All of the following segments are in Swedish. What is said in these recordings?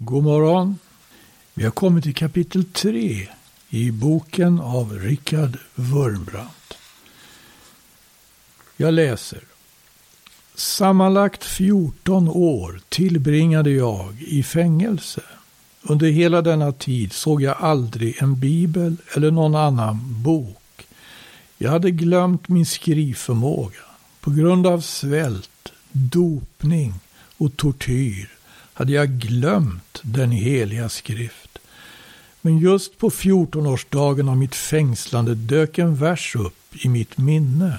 God morgon. Vi har kommit till kapitel 3 i boken av Richard Wurmbrandt. Jag läser. Sammanlagt 14 år tillbringade jag i fängelse. Under hela denna tid såg jag aldrig en bibel eller någon annan bok. Jag hade glömt min skrivförmåga. På grund av svält, dopning och tortyr hade jag glömt den heliga skrift. Men just på 14-årsdagen av mitt fängslande dök en vers upp i mitt minne.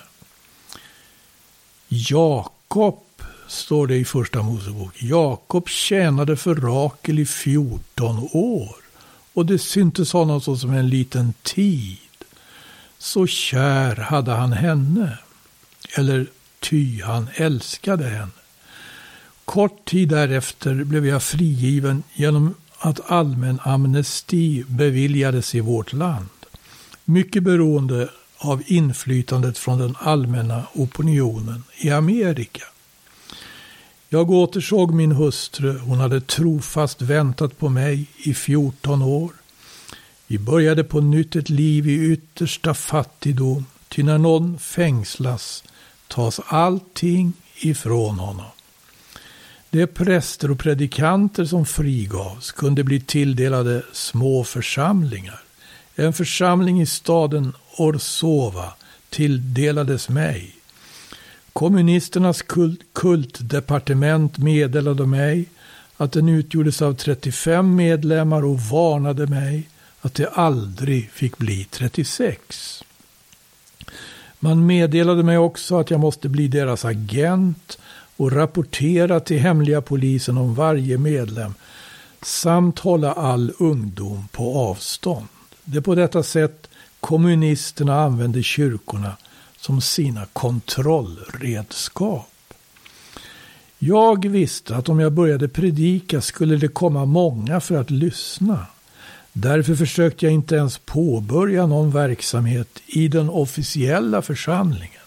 Jakob, står det i första Mosebok. Jakob tjänade för Rakel i 14 år och det syntes honom såsom en liten tid. Så kär hade han henne, eller ty han älskade henne. Kort tid därefter blev jag frigiven genom att allmän amnesti beviljades i vårt land. Mycket beroende av inflytandet från den allmänna opinionen i Amerika. Jag återsåg min hustru. Hon hade trofast väntat på mig i 14 år. Vi började på nytt ett liv i yttersta fattigdom, ty när någon fängslas tas allting ifrån honom. De präster och predikanter som frigavs kunde bli tilldelade små församlingar. En församling i staden Orsova tilldelades mig. Kommunisternas kult kultdepartement meddelade mig att den utgjordes av 35 medlemmar och varnade mig att det aldrig fick bli 36. Man meddelade mig också att jag måste bli deras agent och rapportera till hemliga polisen om varje medlem samt hålla all ungdom på avstånd. Det är på detta sätt kommunisterna använde kyrkorna som sina kontrollredskap. Jag visste att om jag började predika skulle det komma många för att lyssna. Därför försökte jag inte ens påbörja någon verksamhet i den officiella församlingen.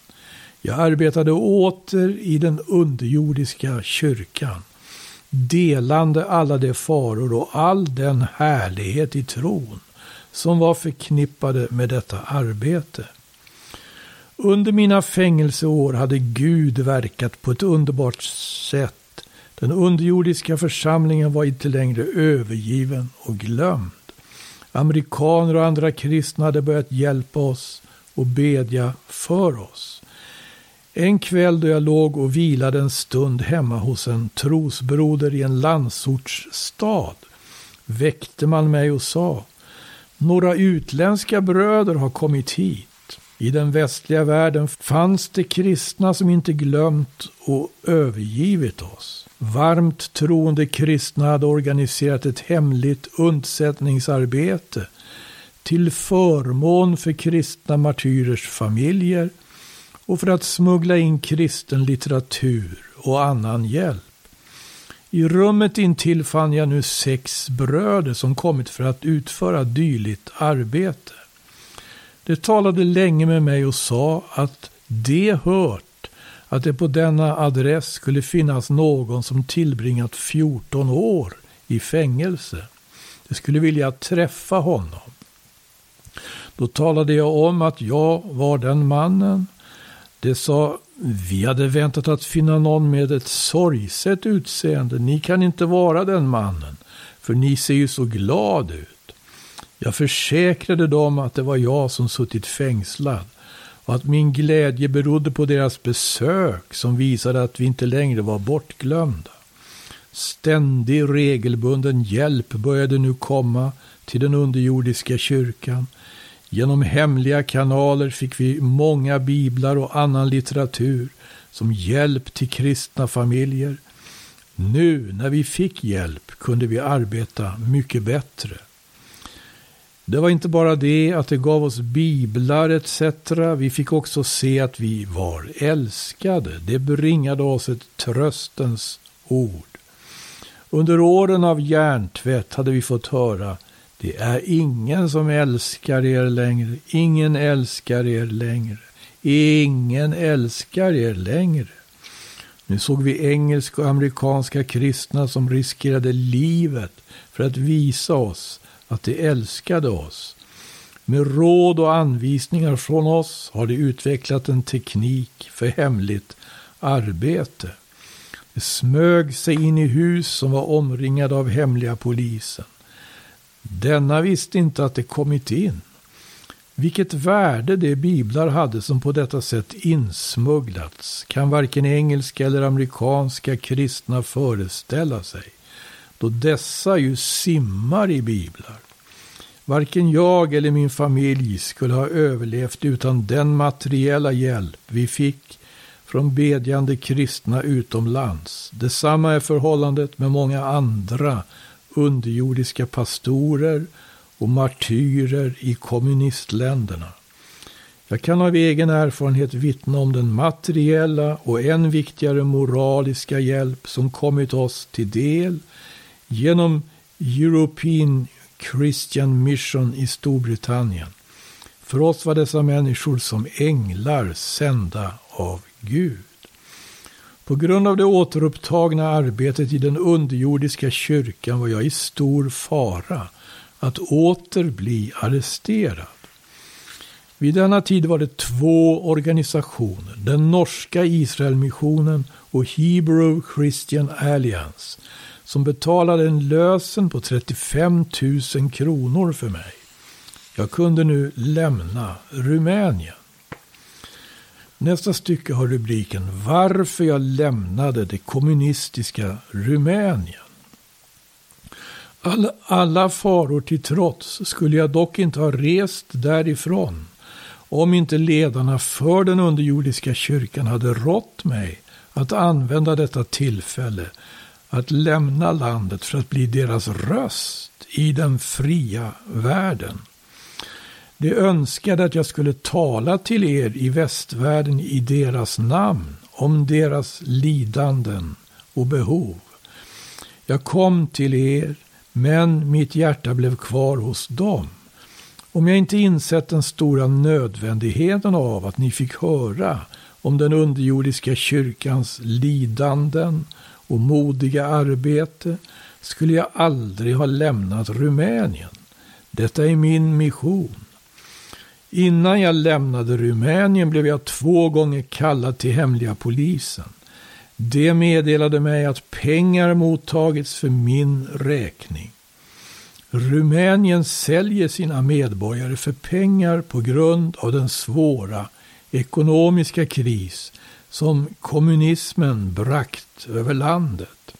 Jag arbetade åter i den underjordiska kyrkan, delande alla de faror och all den härlighet i tron som var förknippade med detta arbete. Under mina fängelseår hade Gud verkat på ett underbart sätt. Den underjordiska församlingen var inte längre övergiven och glömd. Amerikaner och andra kristna hade börjat hjälpa oss och bedja för oss. En kväll då jag låg och vilade en stund hemma hos en trosbroder i en landsortsstad väckte man mig och sa några utländska bröder har kommit hit. I den västliga världen fanns det kristna som inte glömt och övergivit oss. Varmt troende kristna hade organiserat ett hemligt undsättningsarbete till förmån för kristna martyrers familjer och för att smuggla in kristen litteratur och annan hjälp. I rummet intill fann jag nu sex bröder som kommit för att utföra dylikt arbete. De talade länge med mig och sa att de hört att det på denna adress skulle finnas någon som tillbringat 14 år i fängelse. De skulle vilja träffa honom. Då talade jag om att jag var den mannen. De sa, vi hade väntat att finna någon med ett sorgset utseende. Ni kan inte vara den mannen, för ni ser ju så glad ut. Jag försäkrade dem att det var jag som suttit fängslad och att min glädje berodde på deras besök som visade att vi inte längre var bortglömda. Ständig regelbunden hjälp började nu komma till den underjordiska kyrkan. Genom hemliga kanaler fick vi många biblar och annan litteratur som hjälp till kristna familjer. Nu när vi fick hjälp kunde vi arbeta mycket bättre. Det var inte bara det att det gav oss biblar etc. Vi fick också se att vi var älskade. Det bringade oss ett tröstens ord. Under åren av hjärntvätt hade vi fått höra det är ingen som älskar er längre. Ingen älskar er längre. Ingen älskar er längre. Nu såg vi engelska och amerikanska kristna som riskerade livet för att visa oss att de älskade oss. Med råd och anvisningar från oss har de utvecklat en teknik för hemligt arbete. De smög sig in i hus som var omringade av hemliga polisen. Denna visste inte att det kommit in. Vilket värde de biblar hade som på detta sätt insmugglats kan varken engelska eller amerikanska kristna föreställa sig, då dessa ju simmar i biblar. Varken jag eller min familj skulle ha överlevt utan den materiella hjälp vi fick från bedjande kristna utomlands. Detsamma är förhållandet med många andra underjordiska pastorer och martyrer i kommunistländerna. Jag kan av egen erfarenhet vittna om den materiella och än viktigare moraliska hjälp som kommit oss till del genom European Christian Mission i Storbritannien. För oss var dessa människor som änglar sända av Gud. På grund av det återupptagna arbetet i den underjordiska kyrkan var jag i stor fara att åter bli arresterad. Vid denna tid var det två organisationer, den norska Israelmissionen och Hebrew Christian Alliance, som betalade en lösen på 35 000 kronor för mig. Jag kunde nu lämna Rumänien. Nästa stycke har rubriken Varför jag lämnade det kommunistiska Rumänien. Alla, alla faror till trots skulle jag dock inte ha rest därifrån om inte ledarna för den underjordiska kyrkan hade rått mig att använda detta tillfälle att lämna landet för att bli deras röst i den fria världen. De önskade att jag skulle tala till er i västvärlden i deras namn om deras lidanden och behov. Jag kom till er, men mitt hjärta blev kvar hos dem. Om jag inte insett den stora nödvändigheten av att ni fick höra om den underjordiska kyrkans lidanden och modiga arbete skulle jag aldrig ha lämnat Rumänien. Detta är min mission. Innan jag lämnade Rumänien blev jag två gånger kallad till hemliga polisen. Det meddelade mig att pengar mottagits för min räkning. Rumänien säljer sina medborgare för pengar på grund av den svåra ekonomiska kris som kommunismen bragt över landet.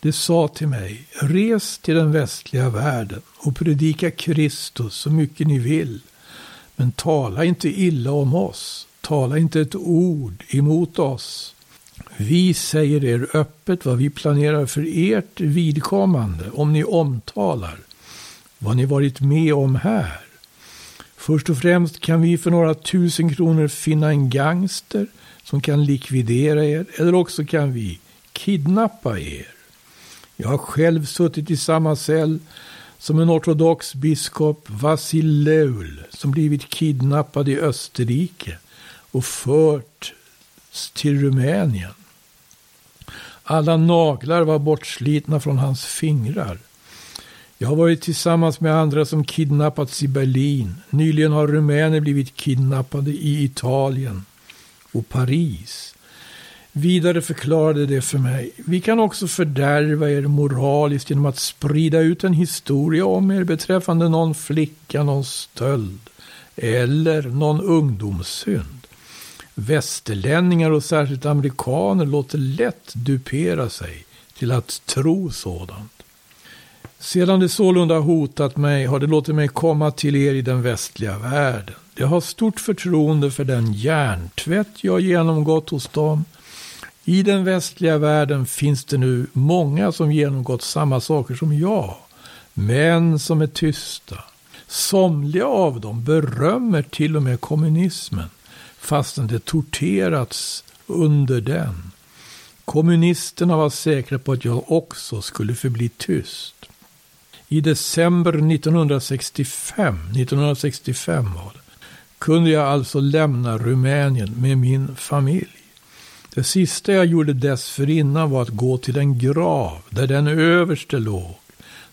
Det sa till mig, res till den västliga världen och predika Kristus så mycket ni vill. Men tala inte illa om oss. Tala inte ett ord emot oss. Vi säger er öppet vad vi planerar för ert vidkommande om ni omtalar vad ni varit med om här. Först och främst kan vi för några tusen kronor finna en gangster som kan likvidera er eller också kan vi kidnappa er. Jag har själv suttit i samma cell som en ortodox biskop Vasil Leul som blivit kidnappad i Österrike och fört till Rumänien. Alla naglar var bortslitna från hans fingrar. Jag har varit tillsammans med andra som kidnappats i Berlin. Nyligen har rumäner blivit kidnappade i Italien och Paris. Vidare förklarade det för mig. Vi kan också fördärva er moraliskt genom att sprida ut en historia om er beträffande någon flicka, någon stöld eller någon ungdomssynd. Västerlänningar och särskilt amerikaner låter lätt dupera sig till att tro sådant. Sedan det sålunda hotat mig har det låtit mig komma till er i den västliga världen. Jag har stort förtroende för den hjärntvätt jag genomgått hos dem. I den västliga världen finns det nu många som genomgått samma saker som jag, men som är tysta. Somliga av dem berömmer till och med kommunismen, fastän det torterats under den. Kommunisterna var säkra på att jag också skulle förbli tyst. I december 1965, 1965 var det, kunde jag alltså lämna Rumänien med min familj. Det sista jag gjorde dessförinnan var att gå till en grav där den överste låg,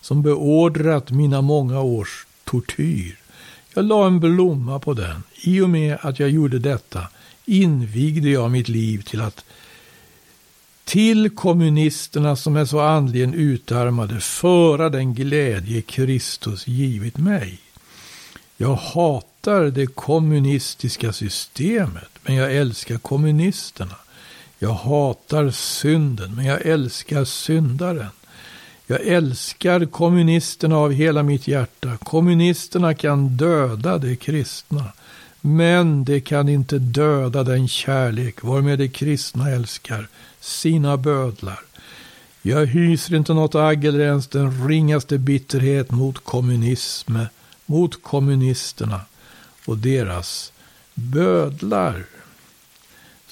som beordrat mina många års tortyr. Jag la en blomma på den. I och med att jag gjorde detta invigde jag mitt liv till att till kommunisterna som är så andligen utarmade föra den glädje Kristus givit mig. Jag hatar det kommunistiska systemet, men jag älskar kommunisterna. Jag hatar synden, men jag älskar syndaren. Jag älskar kommunisterna av hela mitt hjärta. Kommunisterna kan döda de kristna. Men det kan inte döda den kärlek varmed de kristna älskar sina bödlar. Jag hyser inte något agg eller ens den ringaste bitterhet mot kommunism, mot kommunisterna och deras bödlar.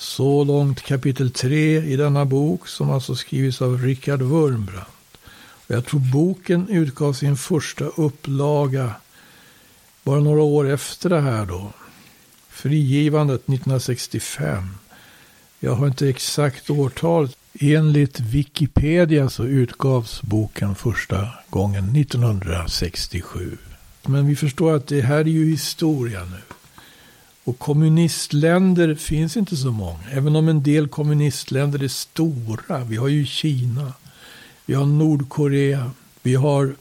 Så långt kapitel 3 i denna bok som alltså skrivits av Richard Wurmbrandt. Jag tror boken utgav sin första upplaga bara några år efter det här då. Frigivandet 1965. Jag har inte exakt årtalet. Enligt Wikipedia så utgavs boken första gången 1967. Men vi förstår att det här är ju historia nu. Och kommunistländer finns inte så många. Även om en del kommunistländer är stora. Vi har ju Kina. Vi har Nordkorea. Vi har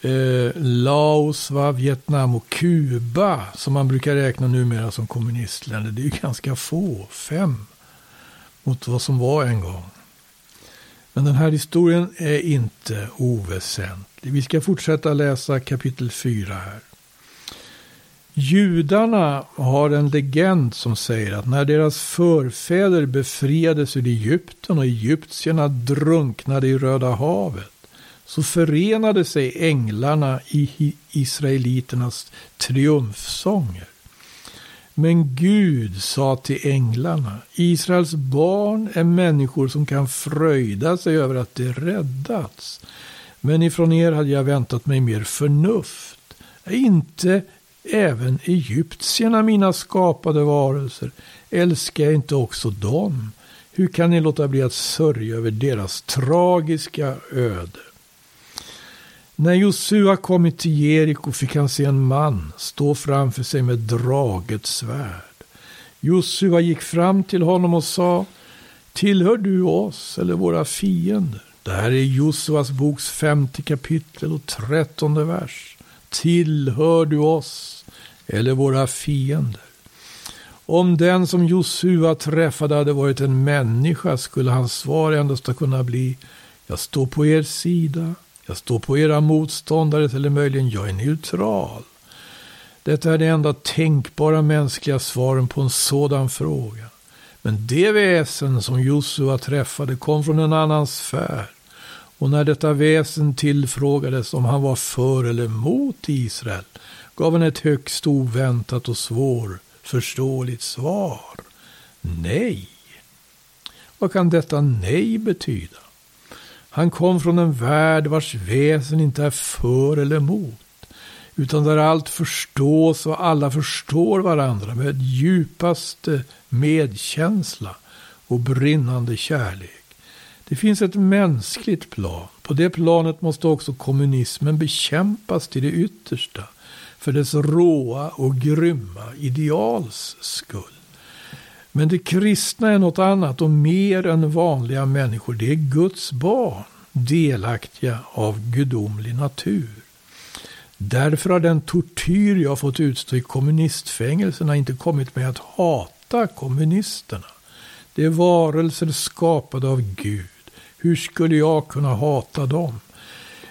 eh, Laos, va, Vietnam och Kuba. Som man brukar räkna numera som kommunistländer. Det är ju ganska få. Fem. Mot vad som var en gång. Men den här historien är inte oväsentlig. Vi ska fortsätta läsa kapitel 4 här. Judarna har en legend som säger att när deras förfäder befriades ur Egypten och egyptierna drunknade i Röda havet så förenade sig änglarna i israeliternas triumfsånger. Men Gud sa till änglarna, Israels barn är människor som kan fröjda sig över att de räddats. Men ifrån er hade jag väntat mig mer förnuft. Inte även egyptierna mina skapade varelser. Älskar jag inte också dem? Hur kan ni låta bli att sörja över deras tragiska öde? När Josua kommit till Jeriko fick han se en man stå framför sig med draget svärd. Josua gick fram till honom och sa Tillhör du oss eller våra fiender? Det här är Josuas boks femte kapitel och trettonde vers. Tillhör du oss eller våra fiender? Om den som Josua träffade hade varit en människa skulle hans svar endast ha kunnat bli Jag står på er sida. Jag står på era motståndares eller möjligen jag är neutral. Detta är det enda tänkbara mänskliga svaren på en sådan fråga. Men det väsen som Josua träffade kom från en annan sfär. Och när detta väsen tillfrågades om han var för eller emot Israel gav han ett högst oväntat och svårförståeligt svar. Nej. Vad kan detta nej betyda? Han kom från en värld vars väsen inte är för eller emot, utan där allt förstås och alla förstår varandra med djupaste medkänsla och brinnande kärlek. Det finns ett mänskligt plan. På det planet måste också kommunismen bekämpas till det yttersta för dess råa och grymma ideals skull. Men det kristna är något annat och mer än vanliga människor. Det är Guds barn, delaktiga av gudomlig natur. Därför har den tortyr jag fått utstå i kommunistfängelserna inte kommit mig att hata kommunisterna. Det är varelser skapade av Gud. Hur skulle jag kunna hata dem?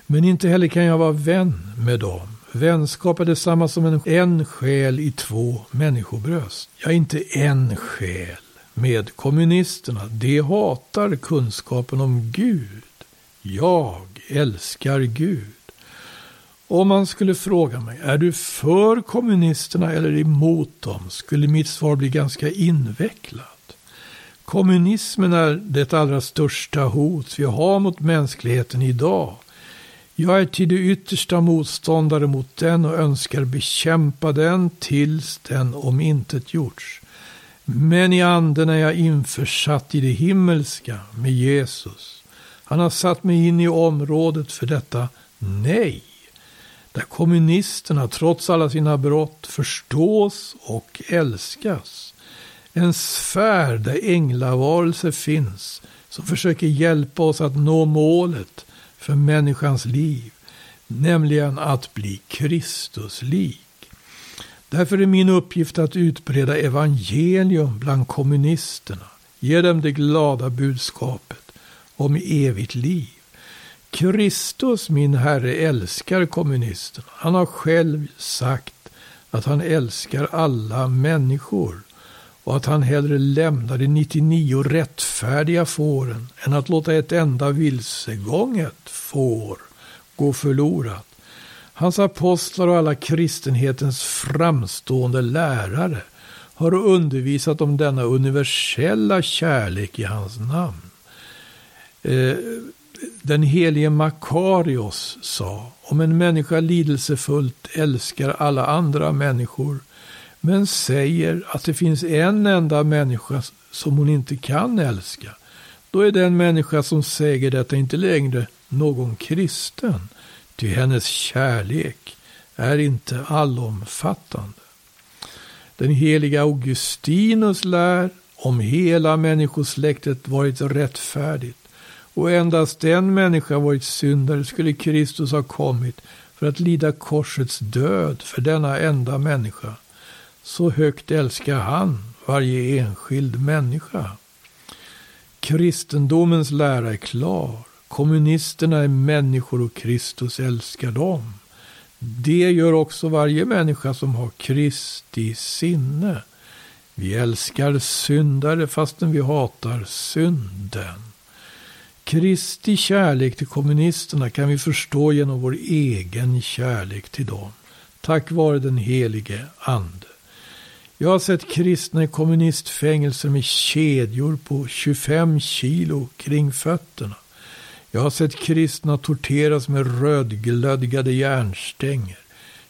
Men inte heller kan jag vara vän med dem. Vänskap är detsamma som en, en själ i två människobröst. Jag är inte en själ med kommunisterna. De hatar kunskapen om Gud. Jag älskar Gud. Om man skulle fråga mig, är du för kommunisterna eller emot dem? Skulle mitt svar bli ganska invecklat. Kommunismen är det allra största hot vi har mot mänskligheten idag. Jag är till det yttersta motståndare mot den och önskar bekämpa den tills den omintetgjorts. Men i anden är jag införsatt i det himmelska med Jesus. Han har satt mig in i området för detta nej. Där kommunisterna trots alla sina brott förstås och älskas. En sfär där änglavarelser finns som försöker hjälpa oss att nå målet för människans liv. Nämligen att bli Kristuslik. Därför är min uppgift att utbreda evangelium bland kommunisterna. Ge dem det glada budskapet om evigt liv. Kristus, min Herre, älskar kommunisterna. Han har själv sagt att han älskar alla människor och att han hellre lämnar de 99 rättfärdiga fåren än att låta ett enda vilsegånget får gå förlorat. Hans apostlar och alla kristenhetens framstående lärare har undervisat om denna universella kärlek i hans namn. Eh, den helige Makarios sa, om en människa lidelsefullt älskar alla andra människor, men säger att det finns en enda människa som hon inte kan älska, då är den människa som säger detta inte längre någon kristen, ty hennes kärlek är inte allomfattande. Den heliga Augustinus lär om hela människosläktet varit rättfärdigt och endast en människa varit syndare skulle Kristus ha kommit för att lida korsets död för denna enda människa. Så högt älskar han varje enskild människa. Kristendomens lära är klar. Kommunisterna är människor och Kristus älskar dem. Det gör också varje människa som har Kristi sinne. Vi älskar syndare fastän vi hatar synden. Kristi kärlek till kommunisterna kan vi förstå genom vår egen kärlek till dem. Tack vare den helige Ande. Jag har sett kristna i kommunistfängelser med kedjor på 25 kilo kring fötterna. Jag har sett kristna torteras med rödglödgade järnstänger.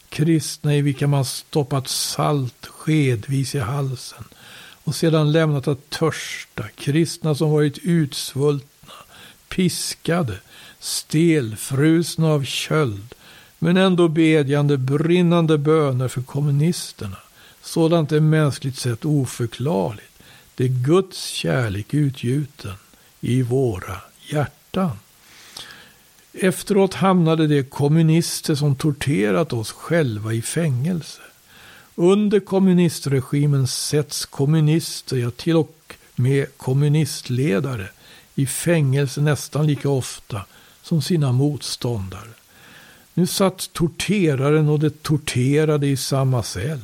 Kristna i vilka man stoppat salt skedvis i halsen och sedan lämnat att törsta. Kristna som varit utsvultna piskade, stelfrusna av köld, men ändå bedjande brinnande böner för kommunisterna. Sådant är mänskligt sett oförklarligt. Det är Guds kärlek utgjuten i våra hjärtan. Efteråt hamnade de kommunister som torterat oss själva i fängelse. Under kommunistregimen sätts kommunister, ja till och med kommunistledare, i fängelse nästan lika ofta som sina motståndare. Nu satt torteraren och det torterade i samma cell.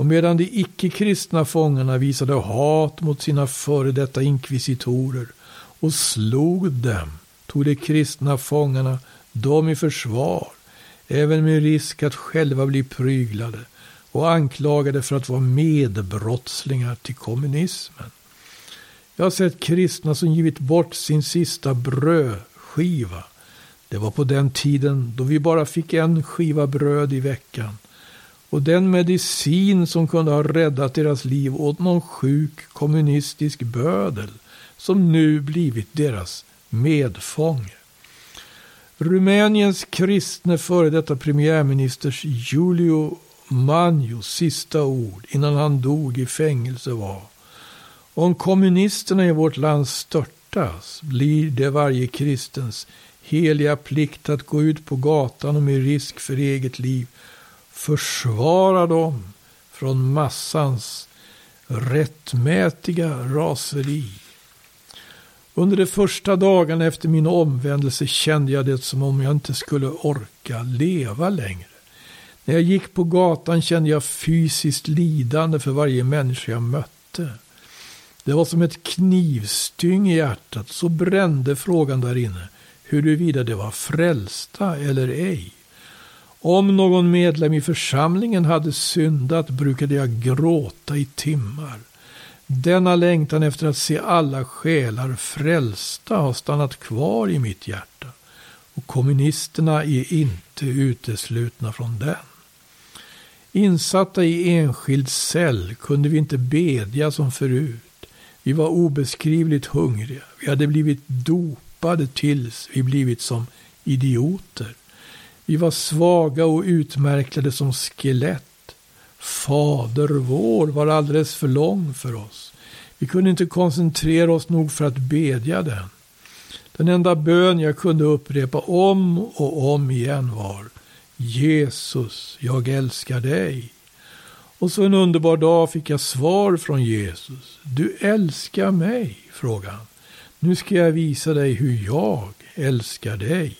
Och medan de icke-kristna fångarna visade hat mot sina före detta inkvisitorer och slog dem, tog de kristna fångarna dem i försvar, även med risk att själva bli pryglade och anklagade för att vara medbrottslingar till kommunismen. Jag har sett kristna som givit bort sin sista brödskiva. Det var på den tiden då vi bara fick en skiva bröd i veckan. Och den medicin som kunde ha räddat deras liv åt någon sjuk kommunistisk bödel som nu blivit deras medfånge. Rumäniens kristne före detta premiärministers Giulio Manios sista ord innan han dog i fängelse var om kommunisterna i vårt land störtas blir det varje kristens heliga plikt att gå ut på gatan och med risk för eget liv försvara dem från massans rättmätiga raseri. Under de första dagarna efter min omvändelse kände jag det som om jag inte skulle orka leva längre. När jag gick på gatan kände jag fysiskt lidande för varje människa jag mötte. Det var som ett knivstyng i hjärtat, så brände frågan där inne huruvida de var frälsta eller ej. Om någon medlem i församlingen hade syndat brukade jag gråta i timmar. Denna längtan efter att se alla själar frälsta har stannat kvar i mitt hjärta. Och kommunisterna är inte uteslutna från den. Insatta i enskild cell kunde vi inte bedja som förut. Vi var obeskrivligt hungriga. Vi hade blivit dopade tills vi blivit som idioter. Vi var svaga och utmärklade som skelett. Fader vår var alldeles för lång för oss. Vi kunde inte koncentrera oss nog för att bedja den. Den enda bön jag kunde upprepa om och om igen var Jesus, jag älskar dig. Och så en underbar dag fick jag svar från Jesus. Du älskar mig, frågade han. Nu ska jag visa dig hur jag älskar dig.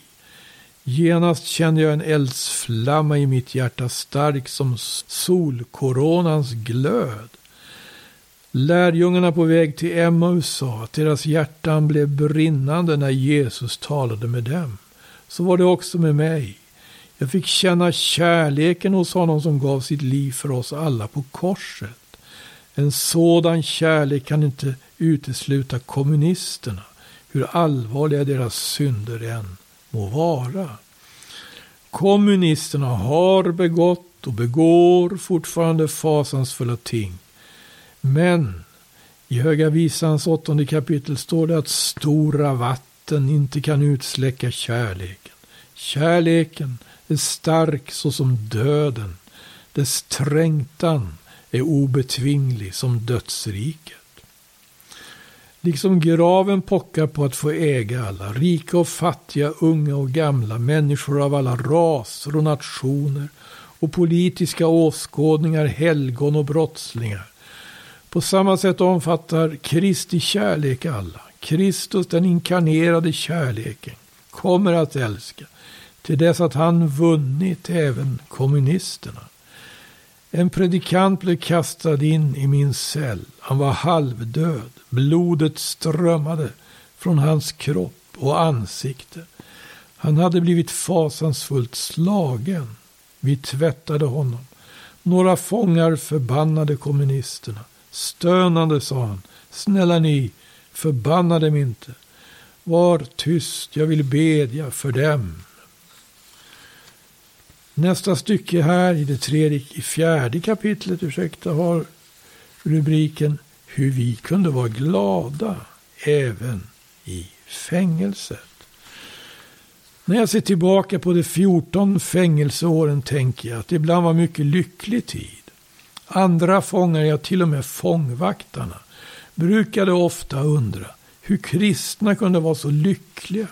Genast kände jag en eldsflamma i mitt hjärta stark som solkoronans glöd. Lärjungarna på väg till Emmaus sa att deras hjärtan blev brinnande när Jesus talade med dem. Så var det också med mig. Jag fick känna kärleken hos honom som gav sitt liv för oss alla på korset. En sådan kärlek kan inte utesluta kommunisterna, hur allvarliga deras synder än må vara. Kommunisterna har begått och begår fortfarande fasansfulla ting. Men i Höga Visans åttonde kapitel står det att stora vatten inte kan utsläcka kärleken. Kärleken är stark såsom döden. Dess trängtan är obetvinglig som dödsriket. Liksom graven pockar på att få äga alla, rika och fattiga, unga och gamla, människor av alla raser och nationer och politiska åskådningar, helgon och brottslingar. På samma sätt omfattar Kristi kärlek alla. Kristus, den inkarnerade kärleken, kommer att älska till dess att han vunnit även kommunisterna. En predikant blev kastad in i min cell. Han var halvdöd. Blodet strömmade från hans kropp och ansikte. Han hade blivit fasansfullt slagen. Vi tvättade honom. Några fångar förbannade kommunisterna. Stönande sa han. Snälla ni, förbanna dem inte. Var tyst, jag vill bedja för dem. Nästa stycke här i det tredje, i fjärde kapitlet, ursäkta, har rubriken Hur vi kunde vara glada även i fängelset. När jag ser tillbaka på de 14 fängelseåren tänker jag att det ibland var mycket lycklig tid. Andra fångar, ja till och med fångvaktarna, brukade ofta undra hur kristna kunde vara så lyckliga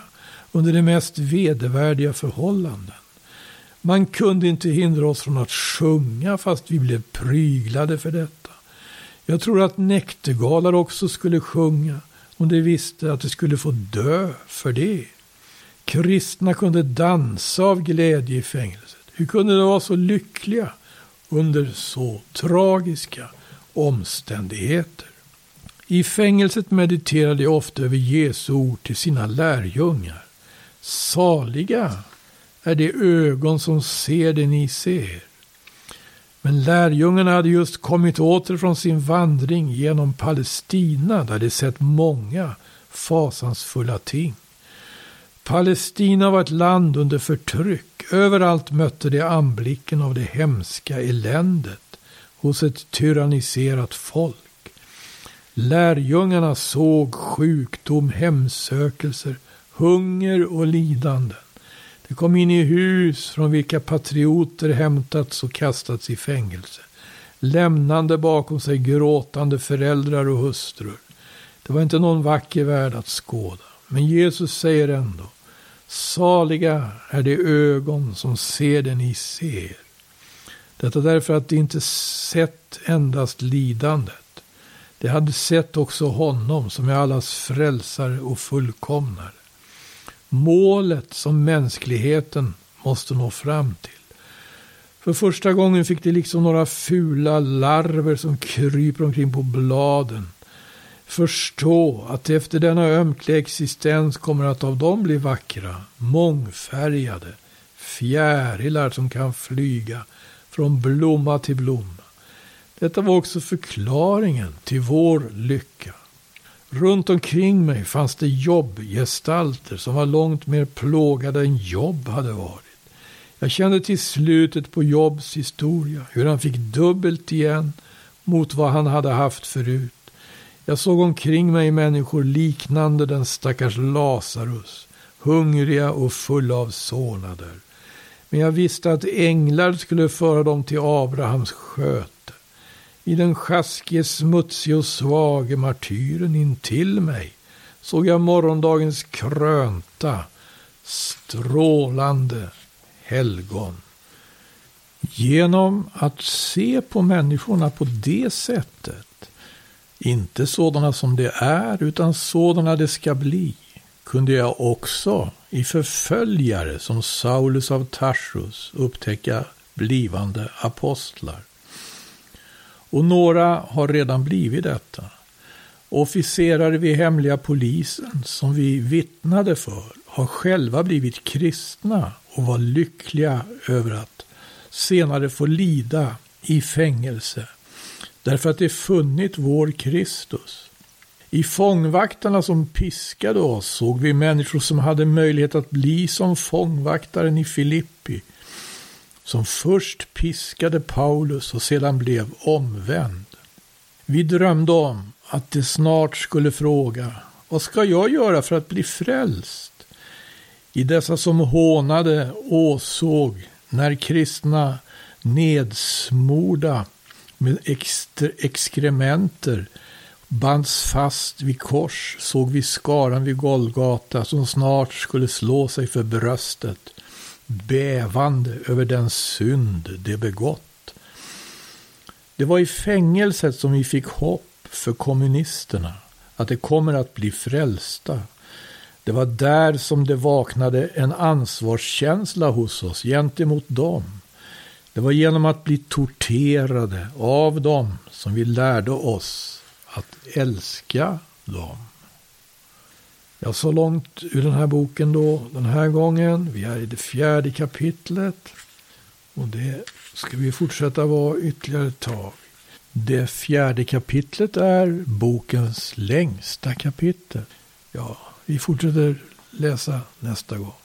under de mest vedervärdiga förhållanden. Man kunde inte hindra oss från att sjunga fast vi blev pryglade för detta. Jag tror att näktergalar också skulle sjunga om de visste att de skulle få dö för det. Kristna kunde dansa av glädje i fängelset. Hur kunde de vara så lyckliga under så tragiska omständigheter? I fängelset mediterade jag ofta över Jesu ord till sina lärjungar. Saliga är det ögon som ser det ni ser. Men lärjungarna hade just kommit åter från sin vandring genom Palestina där de sett många fasansfulla ting. Palestina var ett land under förtryck. Överallt mötte de anblicken av det hemska eländet hos ett tyranniserat folk. Lärjungarna såg sjukdom, hemsökelser, hunger och lidanden. De kom in i hus från vilka patrioter hämtats och kastats i fängelse. Lämnande bakom sig gråtande föräldrar och hustrur. Det var inte någon vacker värld att skåda. Men Jesus säger ändå, saliga är de ögon som ser det ni ser. Detta därför att de inte sett endast lidandet. De hade sett också honom som är allas frälsare och fullkomnare målet som mänskligheten måste nå fram till. För första gången fick de liksom några fula larver som kryper omkring på bladen förstå att efter denna ömkliga existens kommer att av dem bli vackra, mångfärgade fjärilar som kan flyga från blomma till blomma. Detta var också förklaringen till vår lycka. Runt omkring mig fanns det jobbgestalter som var långt mer plågade än jobb hade varit. Jag kände till slutet på Jobs historia, hur han fick dubbelt igen mot vad han hade haft förut. Jag såg omkring mig människor liknande den stackars Lazarus, hungriga och fulla av sånader. Men jag visste att änglar skulle föra dem till Abrahams sköt i den sjaskige, smutsige och svage martyren intill mig såg jag morgondagens krönta, strålande helgon. Genom att se på människorna på det sättet, inte sådana som de är, utan sådana de ska bli, kunde jag också i förföljare som Saulus av Tarsus upptäcka blivande apostlar. Och några har redan blivit detta. Officerare vid hemliga polisen som vi vittnade för har själva blivit kristna och var lyckliga över att senare få lida i fängelse därför att de funnit vår Kristus. I fångvaktarna som piskade oss såg vi människor som hade möjlighet att bli som fångvaktaren i Filippi, som först piskade Paulus och sedan blev omvänd. Vi drömde om att de snart skulle fråga, vad ska jag göra för att bli frälst? I dessa som hånade åsåg när kristna nedsmorda med exkrementer bands fast vid kors såg vi skaran vid Golgata som snart skulle slå sig för bröstet, bävande över den synd de begått. Det var i fängelset som vi fick hopp för kommunisterna, att de kommer att bli frälsta. Det var där som det vaknade en ansvarskänsla hos oss gentemot dem. Det var genom att bli torterade av dem som vi lärde oss att älska dem. Ja, så långt ur den här boken då, den här gången. Vi är i det fjärde kapitlet. Och det ska vi fortsätta vara ytterligare ett tag. Det fjärde kapitlet är bokens längsta kapitel. Ja, vi fortsätter läsa nästa gång.